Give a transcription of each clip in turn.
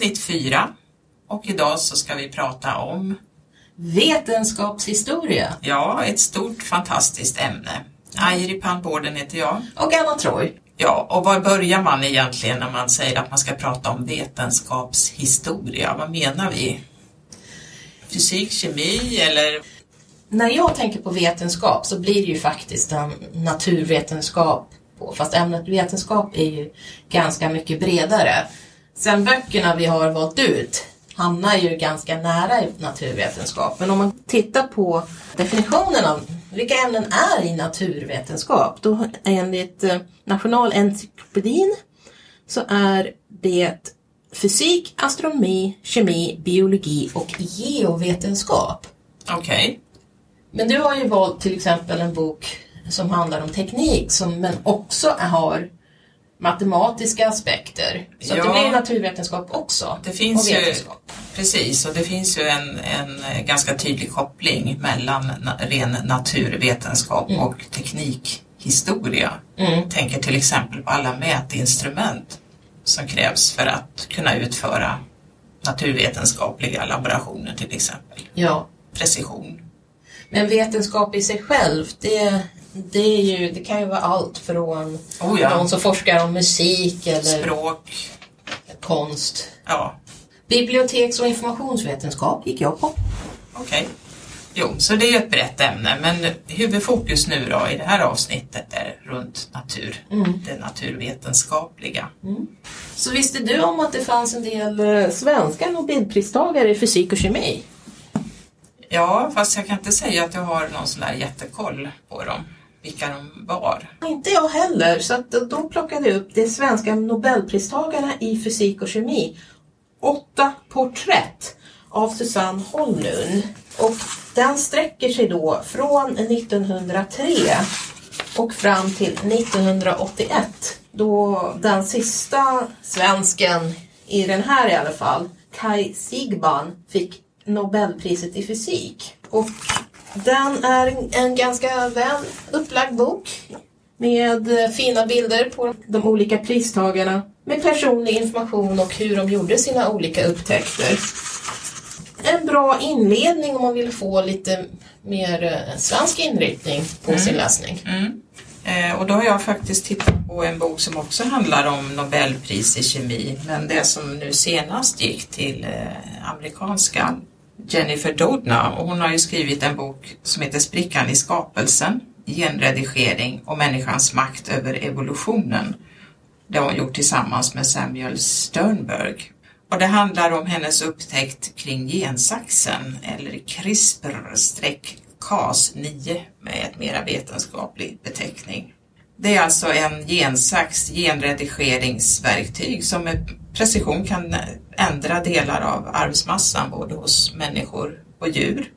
avsnitt fyra och idag så ska vi prata om Vetenskapshistoria. Ja, ett stort fantastiskt ämne. Airi Panborden heter jag. Och Anna Troy. Ja, och var börjar man egentligen när man säger att man ska prata om vetenskapshistoria? Vad menar vi? Fysik, kemi eller? När jag tänker på vetenskap så blir det ju faktiskt en naturvetenskap på. Fast ämnet vetenskap är ju ganska mycket bredare. Sen böckerna vi har valt ut hamnar ju ganska nära naturvetenskap. Men om man tittar på definitionen av vilka ämnen är i naturvetenskap, då enligt eh, Nationalencyklopedin så är det fysik, astronomi, kemi, biologi och geovetenskap. Okej. Okay. Men du har ju valt till exempel en bok som handlar om teknik som, men också har matematiska aspekter. Så ja, det blir naturvetenskap också. Det finns. Ju, precis, och det finns ju en, en ganska tydlig koppling mellan ren naturvetenskap mm. och teknikhistoria. Mm. Tänker till exempel på alla mätinstrument som krävs för att kunna utföra naturvetenskapliga laborationer till exempel. Ja. Precision. Men vetenskap i sig själv, det det, är ju, det kan ju vara allt från oh ja. någon som forskar om musik eller språk, konst. Ja. Biblioteks och informationsvetenskap gick jag på. Okej. Okay. Jo, så det är ju ett brett ämne men huvudfokus nu då i det här avsnittet är runt natur, mm. det naturvetenskapliga. Mm. Så visste du om att det fanns en del eh, svenska nobelpristagare i fysik och kemi? Ja, fast jag kan inte säga att jag har någon sån där jättekoll på dem vilka de var. Inte jag heller, så att då plockade jag upp de svenska nobelpristagarna i fysik och kemi. Åtta porträtt av Susanne Holmlund. Och den sträcker sig då från 1903 och fram till 1981 då den sista svensken i den här i alla fall, Kai Sigban, fick Nobelpriset i fysik. Och den är en ganska väl upplagd bok med fina bilder på de olika pristagarna med personlig information och hur de gjorde sina olika upptäckter. En bra inledning om man vill få lite mer eh, svensk inriktning på mm. sin läsning. Mm. Eh, och då har jag faktiskt tittat på en bok som också handlar om Nobelpris i kemi men det som nu senast gick till eh, amerikanska Jennifer Doudna och hon har ju skrivit en bok som heter Sprickan i skapelsen, genredigering och människans makt över evolutionen. Det har hon gjort tillsammans med Samuel Sternberg. Och det handlar om hennes upptäckt kring gensaxen eller CRISPR-Cas9 med ett mera vetenskaplig beteckning. Det är alltså en gensax, genredigeringsverktyg som är precision kan ändra delar av arvsmassan både hos människor och djur.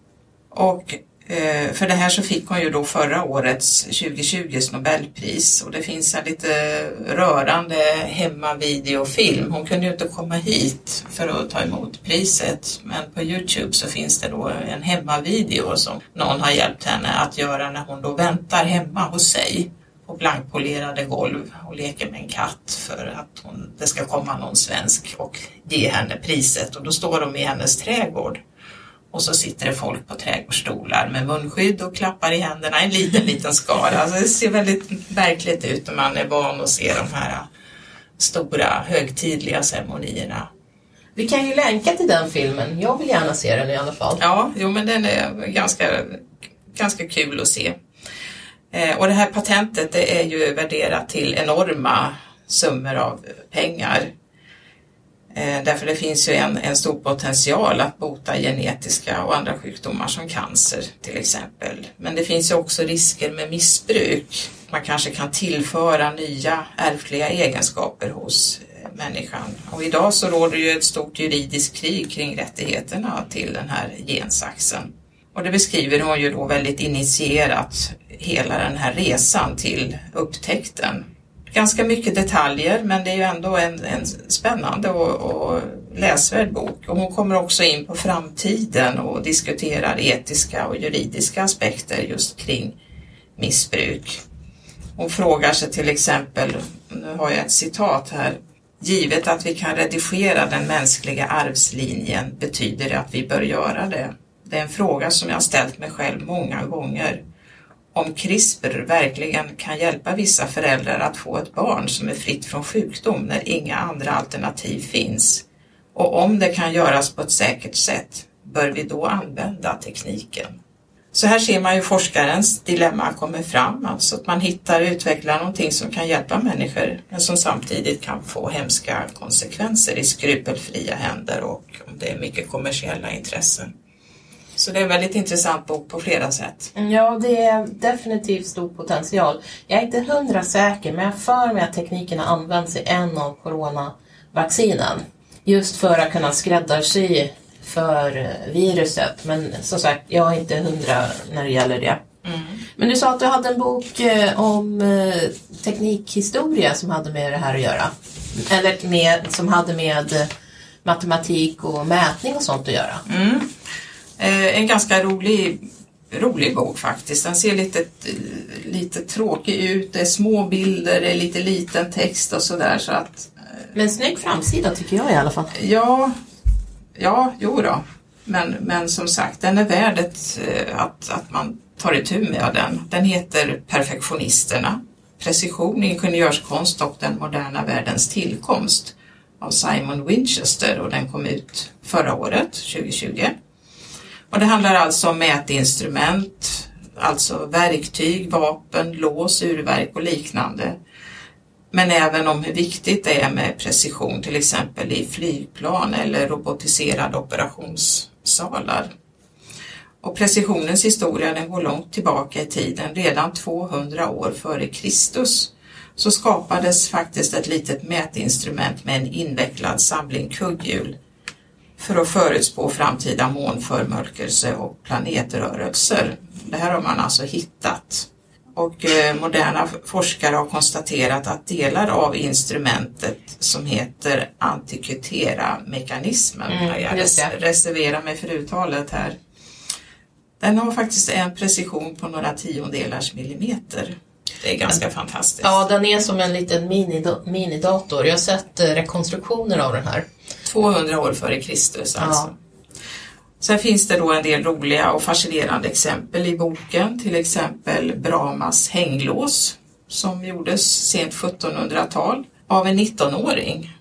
Och eh, för det här så fick hon ju då förra årets 2020s Nobelpris och det finns en lite rörande hemmavideofilm. Hon kunde ju inte komma hit för att ta emot priset men på Youtube så finns det då en hemmavideo som någon har hjälpt henne att göra när hon då väntar hemma hos sig på blankpolerade golv och leker med en katt för att hon, det ska komma någon svensk och ge henne priset och då står de i hennes trädgård. Och så sitter det folk på trädgårdsstolar med munskydd och klappar i händerna, en liten, liten skara. Alltså det ser väldigt verkligt ut när man är van att se de här stora högtidliga ceremonierna. Vi kan ju länka till den filmen. Jag vill gärna se den i alla fall. Ja, jo men den är ganska, ganska kul att se. Eh, och det här patentet det är ju värderat till enorma summor av pengar. Eh, därför det finns ju en, en stor potential att bota genetiska och andra sjukdomar som cancer till exempel. Men det finns ju också risker med missbruk. Man kanske kan tillföra nya ärftliga egenskaper hos eh, människan. Och idag så råder ju ett stort juridiskt krig kring rättigheterna till den här gensaxen. Och det beskriver hon ju då väldigt initierat hela den här resan till upptäckten. Ganska mycket detaljer men det är ju ändå en, en spännande och, och läsvärd bok. Och hon kommer också in på framtiden och diskuterar etiska och juridiska aspekter just kring missbruk. Hon frågar sig till exempel, nu har jag ett citat här, Givet att vi kan redigera den mänskliga arvslinjen betyder det att vi bör göra det. Det är en fråga som jag ställt mig själv många gånger. Om CRISPR verkligen kan hjälpa vissa föräldrar att få ett barn som är fritt från sjukdom när inga andra alternativ finns. Och om det kan göras på ett säkert sätt, bör vi då använda tekniken? Så här ser man ju forskarens dilemma kommer fram, alltså att man hittar och utvecklar någonting som kan hjälpa människor men som samtidigt kan få hemska konsekvenser i skrupelfria händer och om det är mycket kommersiella intressen. Så det är en väldigt intressant bok på flera sätt. Ja, det är definitivt stor potential. Jag är inte hundra säker, men jag för mig att tekniken har använts i en av coronavaccinen. Just för att kunna skräddarsy för viruset. Men som sagt, jag är inte hundra när det gäller det. Mm. Men du sa att du hade en bok eh, om eh, teknikhistoria som hade med det här att göra. Eller med, som hade med matematik och mätning och sånt att göra. Mm. Eh, en ganska rolig, rolig bok faktiskt. Den ser lite, lite tråkig ut, det är små bilder, det är lite liten text och sådär. Så att, Men snygg framsida tycker jag i alla fall. Ja, ja jo då. Men, men som sagt, den är värd ett, eh, att, att man tar itu med den. Den heter Perfektionisterna. Precision, ingenjörskonst och den moderna världens tillkomst av Simon Winchester och den kom ut förra året, 2020. Och det handlar alltså om mätinstrument, alltså verktyg, vapen, lås, urverk och liknande. Men även om hur viktigt det är med precision, till exempel i flygplan eller robotiserade operationssalar. Och precisionens historia den går långt tillbaka i tiden, redan 200 år före Kristus så skapades faktiskt ett litet mätinstrument med en invecklad samling kugghjul för att förutspå framtida månförmörkelse och planetrörelser. Det här har man alltså hittat. Och eh, moderna forskare har konstaterat att delar av instrumentet som heter antikutera-mekanismen, mm, jag res reserverar mig för uttalet här, den har faktiskt en precision på några tiondelars millimeter. Det är ganska fantastiskt. Ja, den är som en liten minidator. Jag har sett eh, rekonstruktioner av den här. 200 år före Kristus alltså. Ja. Sen finns det då en del roliga och fascinerande exempel i boken, till exempel Brahmas hänglås som gjordes sent 1700-tal av en 19-åring.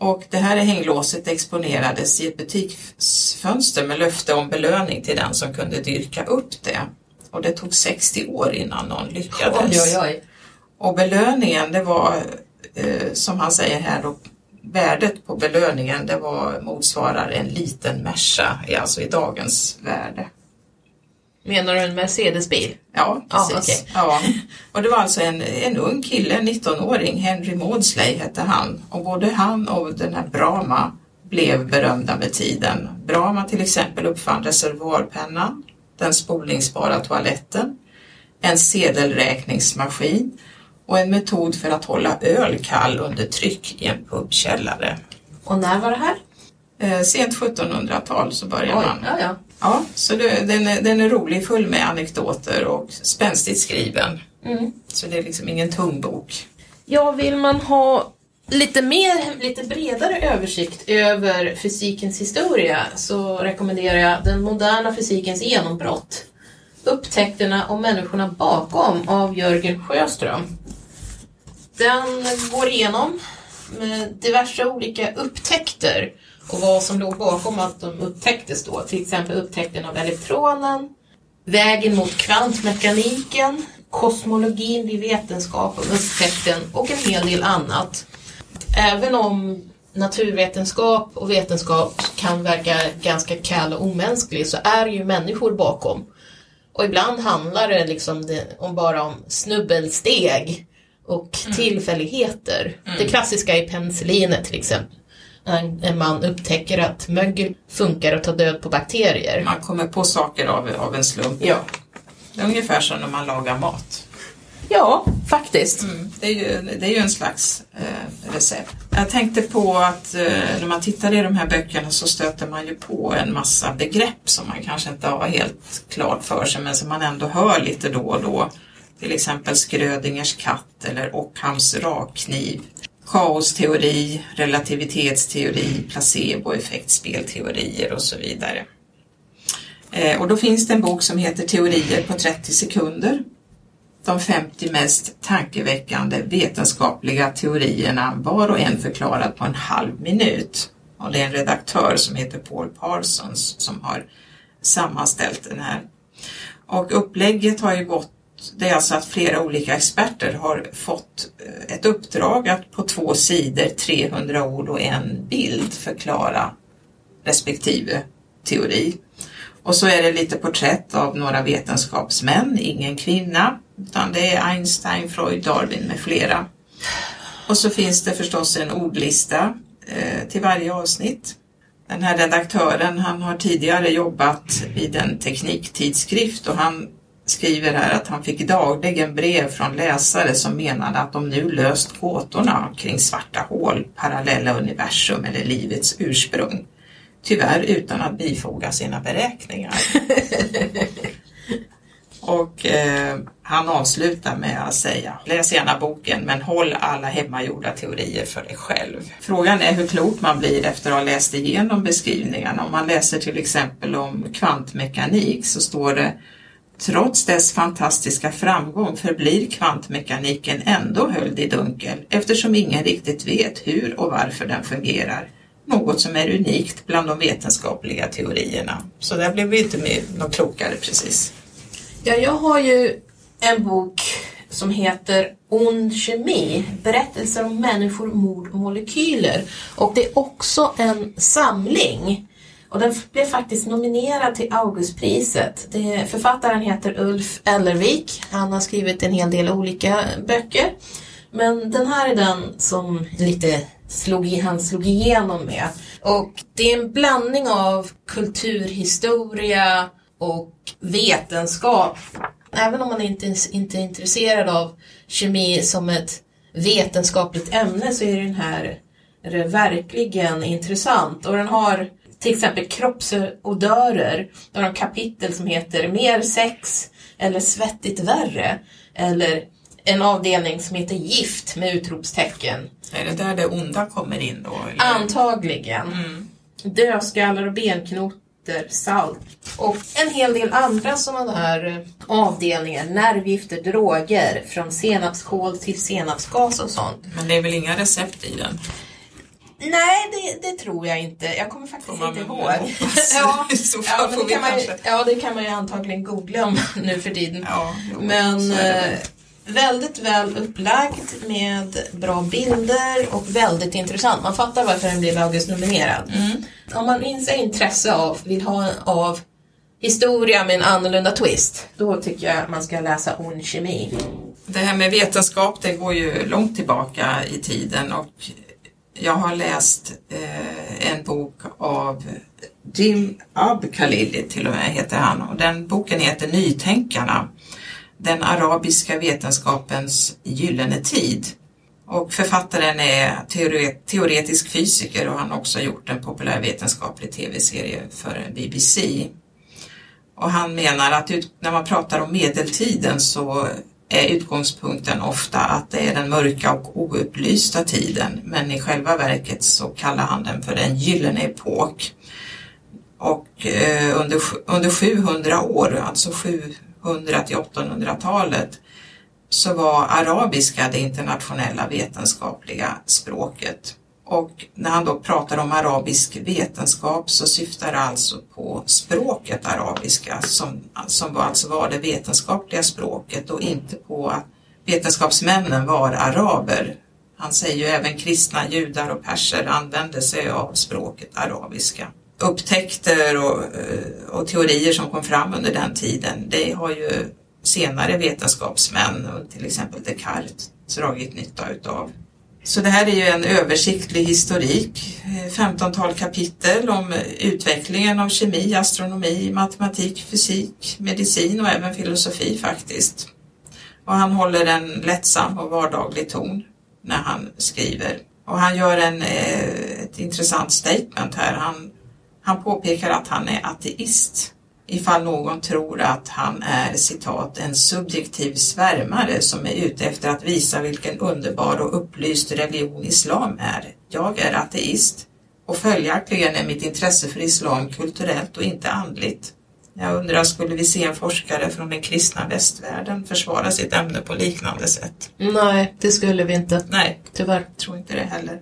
Och det här hänglåset exponerades i ett butiksfönster med löfte om belöning till den som kunde dyrka upp det. Och det tog 60 år innan någon lyckades. Oj, oj, oj. Och belöningen det var, eh, som han säger här, då, värdet på belöningen det var, motsvarar en liten Merca, alltså i dagens värde. Menar du en Mercedesbil? Ja, precis. Ah, okay. ja. Och det var alltså en, en ung kille, en 19-åring, Henry Maudsley hette han. Och både han och den här Brahma blev berömda med tiden. Brahma till exempel uppfann reservoarpennan, den spolningsbara toaletten, en sedelräkningsmaskin och en metod för att hålla öl kall under tryck i en pubkällare. Och när var det här? Eh, sent 1700-tal så börjar man. Ja, ja. ja så det, den, är, den är rolig, full med anekdoter och spänstigt skriven. Mm. Så det är liksom ingen tung bok. Ja, vill man ha lite mer, lite bredare översikt över fysikens historia så rekommenderar jag Den moderna fysikens genombrott. Upptäckterna och människorna bakom av Jörgen Sjöström. Den går igenom med diverse olika upptäckter och vad som låg bakom att de upptäcktes då. Till exempel upptäckten av elektronen, vägen mot kvantmekaniken, kosmologin vid vetenskap och upptäckten och en hel del annat. Även om naturvetenskap och vetenskap kan verka ganska kall och omänsklig så är det ju människor bakom. Och ibland handlar det liksom om bara om snubbelsteg och mm. tillfälligheter. Mm. Det klassiska är penicillinet till exempel. En man upptäcker att mögel funkar att ta död på bakterier. Man kommer på saker av, av en slump. Ja. Ungefär som när man lagar mat. Ja, faktiskt. Mm, det, är ju, det är ju en slags eh, recept. Jag tänkte på att eh, när man tittar i de här böckerna så stöter man ju på en massa begrepp som man kanske inte har helt klart för sig men som man ändå hör lite då och då. Till exempel Skrödingers katt eller Ockhams rakkniv. kaosteori, relativitetsteori, placeboeffektspelteorier och så vidare. Eh, och då finns det en bok som heter Teorier på 30 sekunder. De 50 mest tankeväckande vetenskapliga teorierna var och en förklarad på en halv minut. Och det är en redaktör som heter Paul Parsons som har sammanställt den här. Och upplägget har ju gått det är alltså att flera olika experter har fått eh, ett uppdrag att på två sidor, 300 ord och en bild förklara respektive teori. Och så är det lite porträtt av några vetenskapsmän, ingen kvinna, utan det är Einstein, Freud, Darwin med flera. Och så finns det förstås en ordlista eh, till varje avsnitt. Den här redaktören han har tidigare jobbat vid en tekniktidskrift och han skriver här att han fick dagligen brev från läsare som menade att de nu löst gåtorna kring svarta hål, parallella universum eller livets ursprung. Tyvärr utan att bifoga sina beräkningar. Och eh, han avslutar med att säga läs gärna boken men håll alla hemmagjorda teorier för dig själv. Frågan är hur klok man blir efter att ha läst igenom beskrivningarna. Om man läser till exempel om kvantmekanik så står det Trots dess fantastiska framgång förblir kvantmekaniken ändå höljd i dunkel eftersom ingen riktigt vet hur och varför den fungerar. Något som är unikt bland de vetenskapliga teorierna. Så där blev vi inte mer, något klokare precis. Ja, jag har ju en bok som heter Ond kemi, berättelser om människor, mord och molekyler. Och det är också en samling. Och den blev faktiskt nominerad till Augustpriset. Det, författaren heter Ulf Ellervik. Han har skrivit en hel del olika böcker. Men den här är den som lite slog, han slog igenom med. Och det är en blandning av kulturhistoria och vetenskap. Även om man inte, inte är intresserad av kemi som ett vetenskapligt ämne så är den här är verkligen intressant. Och den har till exempel kroppsodörer. Där har kapitel som heter Mer sex eller Svettigt värre. Eller en avdelning som heter Gift med utropstecken. Är det där det onda kommer in då? Eller? Antagligen. Mm. Dödskallar och benknotor, salt och en hel del andra sådana där avdelningar. Nervgifter, droger, från senapskål till senapsgas och sånt. Men det är väl inga recept i den? Nej, det, det, tror jag inte. Jag kommer faktiskt inte ihåg. ja, ja, det kan man, ja, det kan man ju antagligen googla om nu för tiden. Ja, jo, men eh, väldigt väl upplagt med bra bilder och väldigt intressant. Man fattar varför den blev August-nominerad. Mm. Om man inser intresse av, vill ha av historia med en annorlunda twist, då tycker jag man ska läsa On kemi. Det här med vetenskap, det går ju långt tillbaka i tiden och jag har läst eh, en bok av Jim Abkhalili till och med heter han och den boken heter Nytänkarna. Den arabiska vetenskapens gyllene tid. Och författaren är teoretisk fysiker och han har också gjort en populärvetenskaplig tv-serie för BBC. Och han menar att när man pratar om medeltiden så är utgångspunkten ofta att det är den mörka och oupplysta tiden men i själva verket så kallar han den för en gyllene epok. Och eh, under, under 700 år, alltså 700 till 800-talet, så var arabiska det internationella vetenskapliga språket. Och när han då pratar om arabisk vetenskap så syftar det alltså på språket arabiska som, som alltså var det vetenskapliga språket och inte på att vetenskapsmännen var araber. Han säger ju även kristna judar och perser använde sig av språket arabiska. Upptäckter och, eh, och teorier som kom fram under den tiden, det har ju senare vetenskapsmän, till exempel Descartes, dragit nytta utav. Så det här är ju en översiktlig historik, eh, 15-tal kapitel om utvecklingen av kemi, astronomi, matematik, fysik, medicin och även filosofi faktiskt. Och han håller en lättsam och vardaglig ton när han skriver. Och han gör en, eh, ett intressant statement här. Han, han påpekar att han är ateist ifall någon tror att han är citat en subjektiv svärmare som är ute efter att visa vilken underbar och upplyst religion islam är. Jag är ateist och följaktligen är mitt intresse för islam kulturellt och inte andligt. Jag undrar, skulle vi se en forskare från den kristna västvärlden försvara sitt ämne på liknande sätt? Nej, det skulle vi inte. Nej, Tyvärr. tror inte det heller.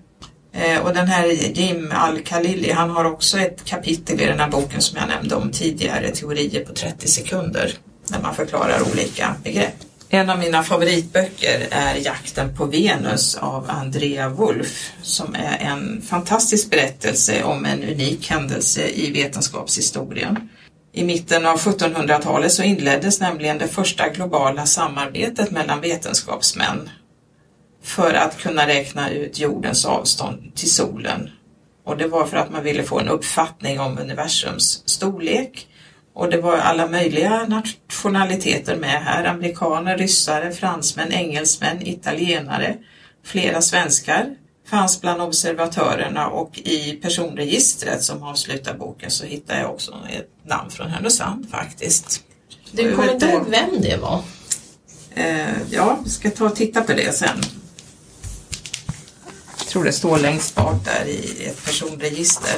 Eh, och den här Jim Al-Khalili, han har också ett kapitel i den här boken som jag nämnde om tidigare, teorier på 30 sekunder, där man förklarar olika begrepp. En av mina favoritböcker är Jakten på Venus av Andrea Wolf som är en fantastisk berättelse om en unik händelse i vetenskapshistorien. I mitten av 1700-talet så inleddes nämligen det första globala samarbetet mellan vetenskapsmän för att kunna räkna ut jordens avstånd till solen. Och det var för att man ville få en uppfattning om universums storlek. Och det var alla möjliga nationaliteter med här. Amerikaner, ryssare, fransmän, engelsmän, italienare, flera svenskar fanns bland observatörerna och i personregistret som avslutar boken så hittade jag också ett namn från Härnösand faktiskt. Du kommer inte ihåg vem det var? Eh, ja, vi ska ta och titta på det sen. Jag tror det står längst bak där i ett personregister.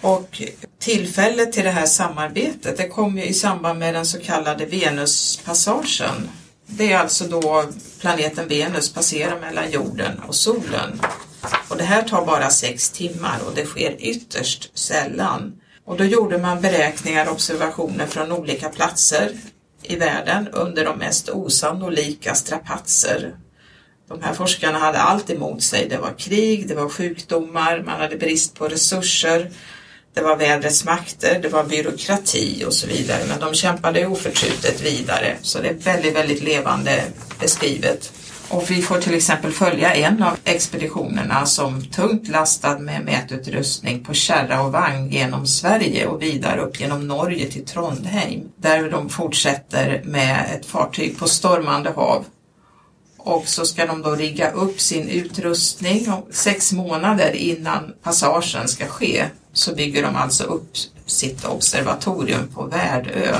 Och tillfället till det här samarbetet det kom ju i samband med den så kallade Venuspassagen. Det är alltså då planeten Venus passerar mellan jorden och solen. Och det här tar bara sex timmar och det sker ytterst sällan. Och då gjorde man beräkningar och observationer från olika platser i världen under de mest osannolika strapatser. De här forskarna hade allt emot sig. Det var krig, det var sjukdomar, man hade brist på resurser, det var vädrets makter, det var byråkrati och så vidare. Men de kämpade oförtrutet vidare. Så det är väldigt, väldigt levande beskrivet. Och vi får till exempel följa en av expeditionerna som tungt lastad med mätutrustning på kärra och vagn genom Sverige och vidare upp genom Norge till Trondheim. Där de fortsätter med ett fartyg på stormande hav. Och så ska de då rigga upp sin utrustning och sex månader innan passagen ska ske så bygger de alltså upp sitt observatorium på Värdö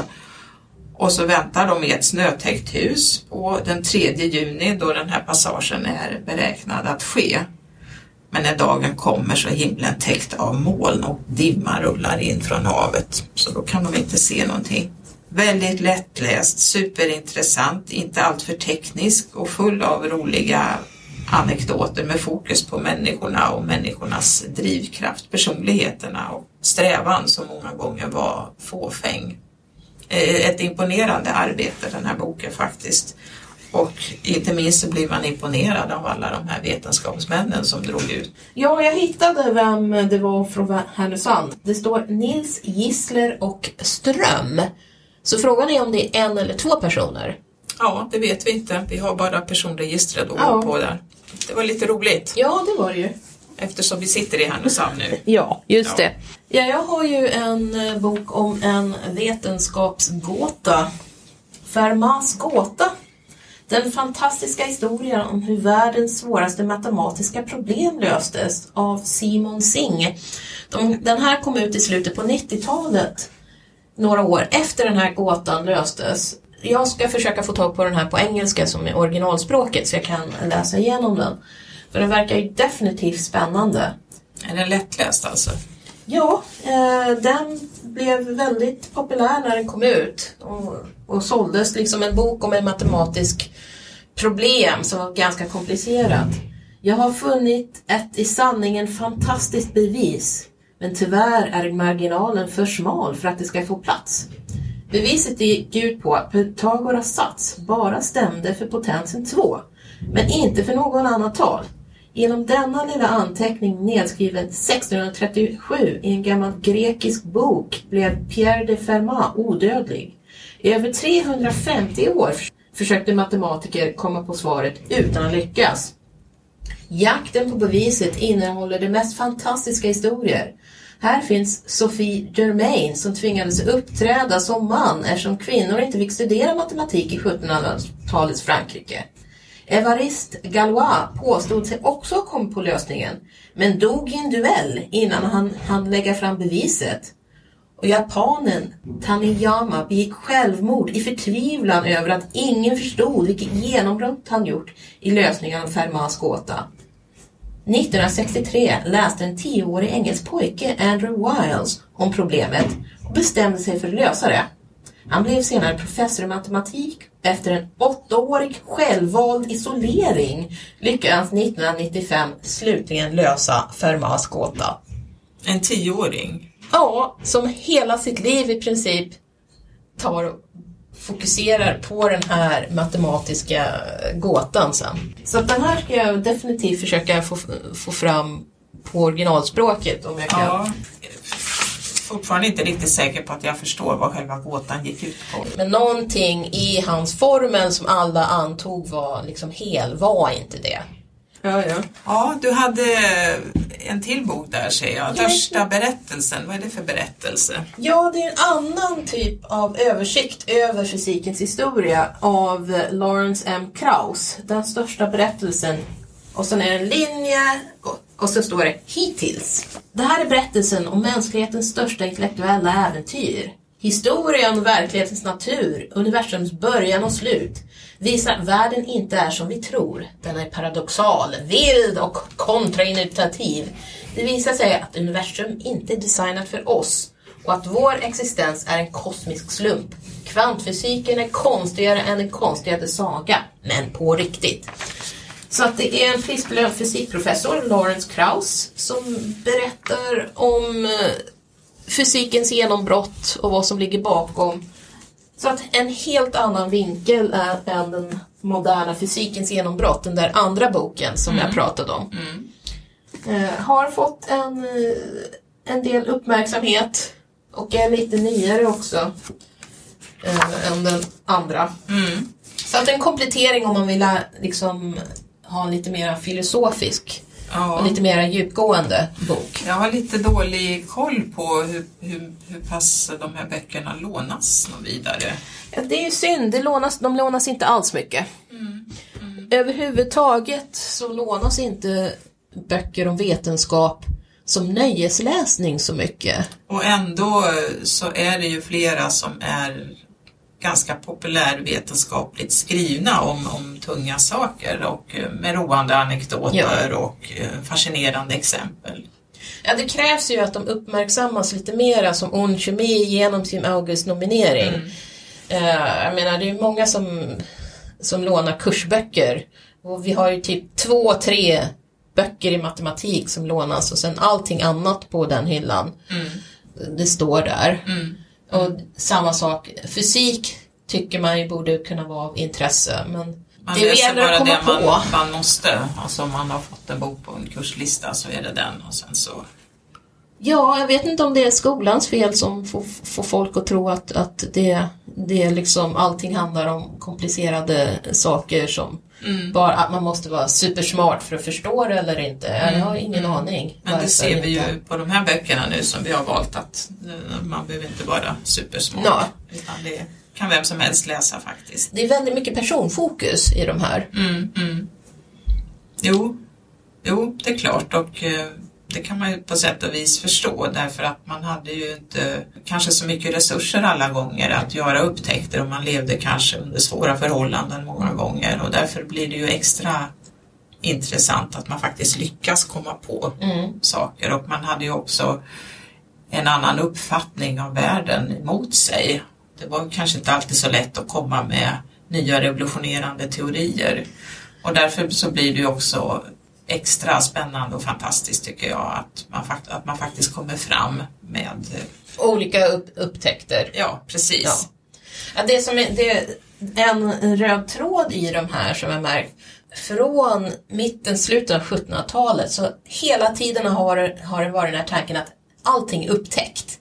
och så väntar de i ett snötäckt hus på den 3 juni då den här passagen är beräknad att ske. Men när dagen kommer så är himlen täckt av moln och dimma rullar in från havet så då kan de inte se någonting. Väldigt lättläst, superintressant, inte alltför teknisk och full av roliga anekdoter med fokus på människorna och människornas drivkraft, personligheterna och strävan som många gånger var fåfäng. Eh, ett imponerande arbete den här boken faktiskt. Och inte minst så blir man imponerad av alla de här vetenskapsmännen som drog ut. Ja, jag hittade vem det var från Härnösand. Det står Nils Gissler och Ström. Så frågan är om det är en eller två personer. Ja, det vet vi inte. Vi har bara personregistret då Ja. på där. Det var lite roligt Ja, det var det ju. eftersom vi sitter i Härnösand nu. Ja, just Ja. det. Ja, jag har ju en eh, bok om en vetenskapsgåta. Fermats gåta. Den fantastiska historien om hur världens svåraste matematiska problem löstes av Simon Singh. De, den här kom ut i slutet på 90-talet, några år efter den här gåtan löstes. Jag ska försöka få tag på den här på engelska som är originalspråket så jag kan läsa igenom den. För den verkar ju definitivt spännande. Är den lättläst alltså? Ja, eh, den blev väldigt populär när den kom ut och, och såldes liksom en bok om en matematisk problem som var ganska komplicerat. Jag har funnit ett i sanningen fantastiskt bevis, men tyvärr är marginalen för smal för att det ska få plats. Beviset gick ut på att Pythagoras sats bara stämde för potensen 2, men inte för någon annan tal. Genom denna lilla anteckning nedskriven 1637 i en gammal grekisk bok blev Pierre de Fermat odödlig. I över 350 år försökte matematiker komma på svaret utan att lyckas. Jakten på beviset innehåller de mest fantastiska historier. Här finns Sophie Germain som tvingades uppträda som man eftersom kvinnor inte fick studera matematik i 1700-talets Frankrike. Evariste Galois påstod sig också ha kommit på lösningen, men dog i en duell innan han hann lägga fram beviset. Och japanen Taniyama begick självmord i förtvivlan över att ingen förstod vilket genombrott han gjort i lösningen av Fermats gåta. 1963 läste en tioårig engelsk pojke, Andrew Wiles, om problemet och bestämde sig för att lösa det. Han blev senare professor i matematik efter en åttaårig självvald isolering lyckades 1995 slutligen lösa Fermats gåta. En tioåring? Ja, som hela sitt liv i princip tar fokuserar på den här matematiska gåtan sen. Så den här ska jag definitivt försöka få, få fram på originalspråket om jag kan. Ja. Fortfarande inte riktigt säker på att jag förstår vad själva gåtan gick ut på. Men någonting i hans formel som alla antog var liksom hel var inte det. Ja, ja. ja, du hade en till bok där ser jag. Törsta berättelsen. Vad är det för berättelse? Ja, det är en annan typ av översikt över fysikens historia av Lawrence M. Krauss. Den största berättelsen. Och sen är det en linje och så står det hittills. Det här är berättelsen om mänsklighetens största intellektuella äventyr. Historien om verklighetens natur, universums början och slut visar att världen inte är som vi tror. Den är paradoxal, vild och kontraintuitiv. Det visar sig att universum inte är designat för oss och att vår existens är en kosmisk slump. Kvantfysiken är konstigare än en konstigaste saga, men på riktigt. Så att det är en prisbelönt fysikprofessor, Lawrence Krauss, som berättar om eh, fysikens genombrott och vad som ligger bakom så att en helt annan vinkel är, än den moderna fysikens genombrott, den där andra boken som mm. jag pratade om. Mm. Eh, har fått en, eh, en del uppmärksamhet och är lite nyare också eh, än den andra. Mm. Så att en komplettering om man vill liksom ha en lite mer filosofisk Ja. Och lite mer djupgående bok. Jag har lite dålig koll på hur, hur, hur pass de här böckerna lånas och vidare. Ja, det är ju synd, det lånas, de lånas inte alls mycket. Mm. Mm. Överhuvudtaget så lånas inte böcker om vetenskap som nöjesläsning så mycket. Och ändå så är det ju flera som är ganska populärvetenskapligt skrivna om, om tunga saker och eh, med roande anekdoter ja. och eh, fascinerande exempel. Ja, det krävs ju att de uppmärksammas lite mera som ond kemi genom sin August-nominering. Mm. Uh, jag menar, det är många som, som lånar kursböcker och vi har ju typ två, tre böcker i matematik som lånas och sen allting annat på den hyllan. Mm. Det står där. Mm. Och samma sak, fysik tycker man ju borde kunna vara av intresse men man det gäller att komma det man, på. man måste. Alltså om man har fått en bok på en kurslista så är det den och sen så Ja, jag vet inte om det är skolans fel som får, får folk att tro att, att det, det är liksom allting handlar om komplicerade saker som mm. bara att man måste vara supersmart för att förstå det eller inte. Mm. Jag har ingen mm. aning. Men det ser vi ju på de här böckerna nu som vi har valt att eh, man behöver inte vara supersmart. Ja. Utan det kan vem som helst läsa faktiskt. Det är väldigt mycket personfokus i de här. Mm, mm. Jo, jo, det är klart och eh, det kan man ju på sätt och vis förstå därför att man hade ju inte kanske så mycket resurser alla gånger att göra upptäckter och man levde kanske under svåra förhållanden många gånger och därför blir det ju extra intressant att man faktiskt lyckas komma på mm. saker och man hade ju också en annan uppfattning av världen emot sig. Det var kanske inte alltid så lätt att komma med nya revolutionerande teorier och därför så blir det ju också extra spännande och fantastiskt tycker jag att man, att man faktiskt kommer fram med eh, olika upp upptäckter. Ja, precis. Ja. Ja, det som är, det är en röd tråd i de här som jag märkt från mitten, slutet av 1700-talet så hela tiden har, har det varit den här tanken att allting är upptäckt.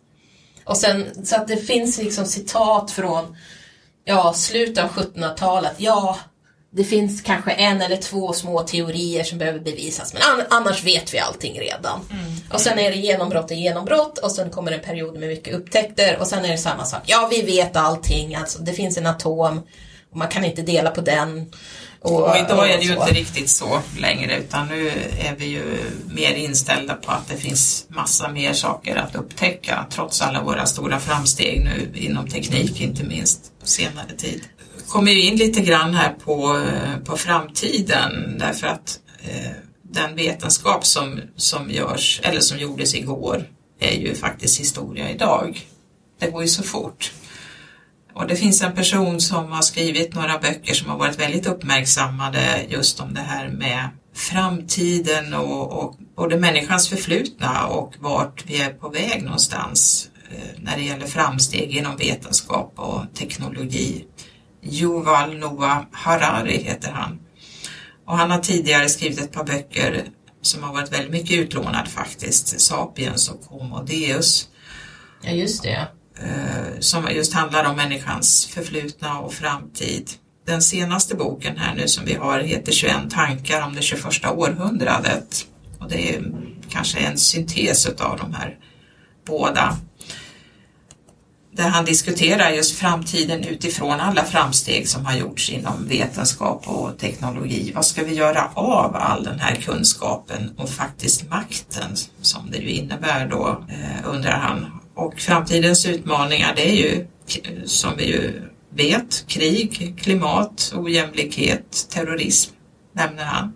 Och sen så att det finns liksom citat från ja, slutet av 1700-talet. Ja, det finns kanske en eller två små teorier som behöver bevisas men annars vet vi allting redan. Mm. Och sen är det genombrott och genombrott och sen kommer en period med mycket upptäckter och sen är det samma sak. Ja, vi vet allting, alltså det finns en atom och man kan inte dela på den. Och, och idag är det ju inte riktigt så längre utan nu är vi ju mer inställda på att det finns massa mer saker att upptäcka trots alla våra stora framsteg nu inom teknik inte minst på senare tid. Kommer ju in lite grann här på, eh, på framtiden därför att eh, den vetenskap som, som görs eller som gjordes igår är ju faktiskt historia idag. Det går ju så fort. Och det finns en person som har skrivit några böcker som har varit väldigt uppmärksammade just om det här med framtiden och, och både människans förflutna och vart vi är på väg någonstans eh, när det gäller framsteg inom vetenskap och teknologi. Yuval Noah Harari heter han. Och han har tidigare skrivit ett par böcker som har varit väldigt mycket utlånad faktiskt, Sapiens och Homo Deus. Ja, just det. Eh, som just handlar om människans förflutna och framtid. Den senaste boken här nu som vi har heter 21 tankar om det 21 århundradet. Och det är kanske en syntes av de här båda. Där han diskuterar just framtiden utifrån alla framsteg som har gjorts inom vetenskap och teknologi. Vad ska vi göra av all den här kunskapen och faktiskt makten som det ju innebär då, eh, undrar han. Och framtidens utmaningar det är ju som vi ju vet krig, klimat, ojämlikhet, terrorism nämner han.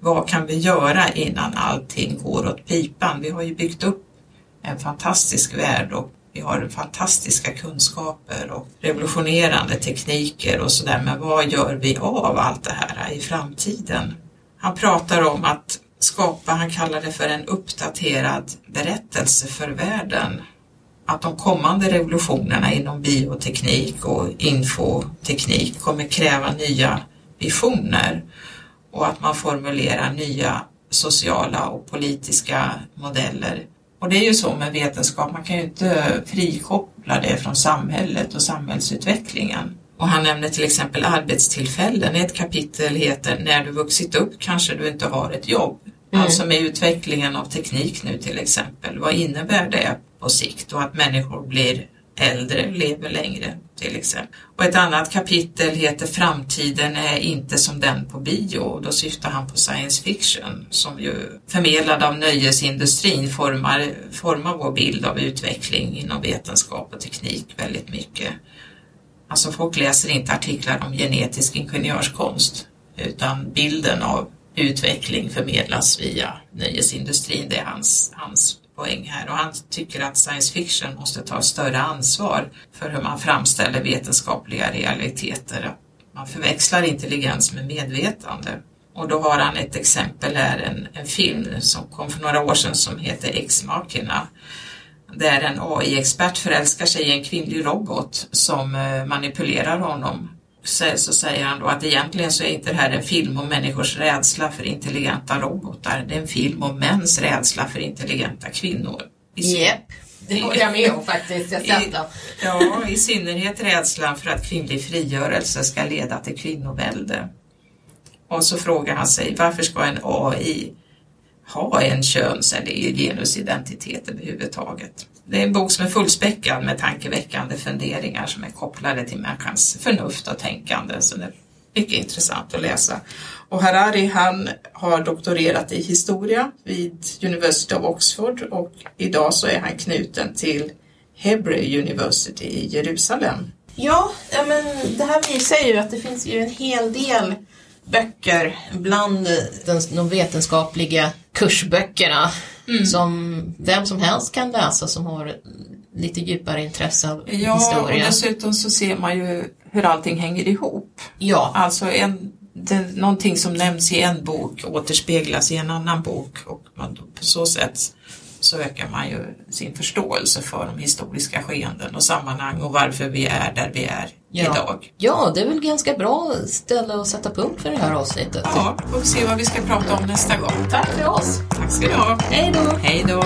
Vad kan vi göra innan allting går åt pipan? Vi har ju byggt upp en fantastisk värld och vi har fantastiska kunskaper och revolutionerande tekniker och sådär men vad gör vi av allt det här i framtiden? Han pratar om att skapa, han kallar det för en uppdaterad berättelse för världen att de kommande revolutionerna inom bioteknik och infoteknik kommer kräva nya visioner och att man formulerar nya sociala och politiska modeller. Och det är ju så med vetenskap, man kan ju inte frikoppla det från samhället och samhällsutvecklingen. Och han nämner till exempel arbetstillfällen. Ett kapitel heter När du vuxit upp kanske du inte har ett jobb. Mm. Alltså med utvecklingen av teknik nu till exempel. Vad innebär det på sikt och att människor blir äldre, lever längre till exempel. Och ett annat kapitel heter Framtiden är inte som den på bio. och Då syftar han på science fiction som ju förmedlad av nöjesindustrin formar, formar vår bild av utveckling inom vetenskap och teknik väldigt mycket. Alltså folk läser inte artiklar om genetisk ingenjörskonst utan bilden av utveckling förmedlas via nöjesindustrin. Det är hans, hans poäng här och han tycker att science fiction måste ta större ansvar för hur man framställer vetenskapliga realiteter. Man förväxlar intelligens med medvetande. Och då har han ett exempel här, en, en film som kom för några år sedan som heter Ex-Machina där en AI-expert förälskar sig i en kvinnlig robot som eh, manipulerar honom så säger han då att egentligen så är inte det här en film om människors rädsla för intelligenta robotar. Det är en film om mäns rädsla för intelligenta kvinnor. Japp, det håller jag med om faktiskt. Jag I, ja, i synnerhet rädslan för att kvinnlig frigörelse ska leda till kvinnovälde. Och så frågar han sig varför ska en AI ha en köns eller genusidentitet överhuvudtaget? Det är en bok som är fullspäckad med tankeväckande funderingar som är kopplade till människans förnuft och tänkande. Så det är mycket intressant att läsa. Och Harari han har doktorerat i historia vid University of Oxford och idag så är han knuten till Hebrew University i Jerusalem. Ja, men det här visar ju att det finns ju en hel del böcker bland de vetenskapliga kursböckerna mm. som vem som helst kan läsa som har lite djupare intresse av ja, historia. Ja, och dessutom så ser man ju hur allting hänger ihop. Ja. Alltså en, det, någonting som nämns i en bok återspeglas i en annan bok och man, på så sätt så ökar man ju sin förståelse för de historiska skeenden och sammanhang och varför vi är där vi är ja. idag. Ja, det är väl ganska bra ställe att sätta punkt för det här avsnittet. Ja, får vi se vad vi ska prata om nästa gång. Tack för oss. Tack ska du ha. Hej då. Hej då.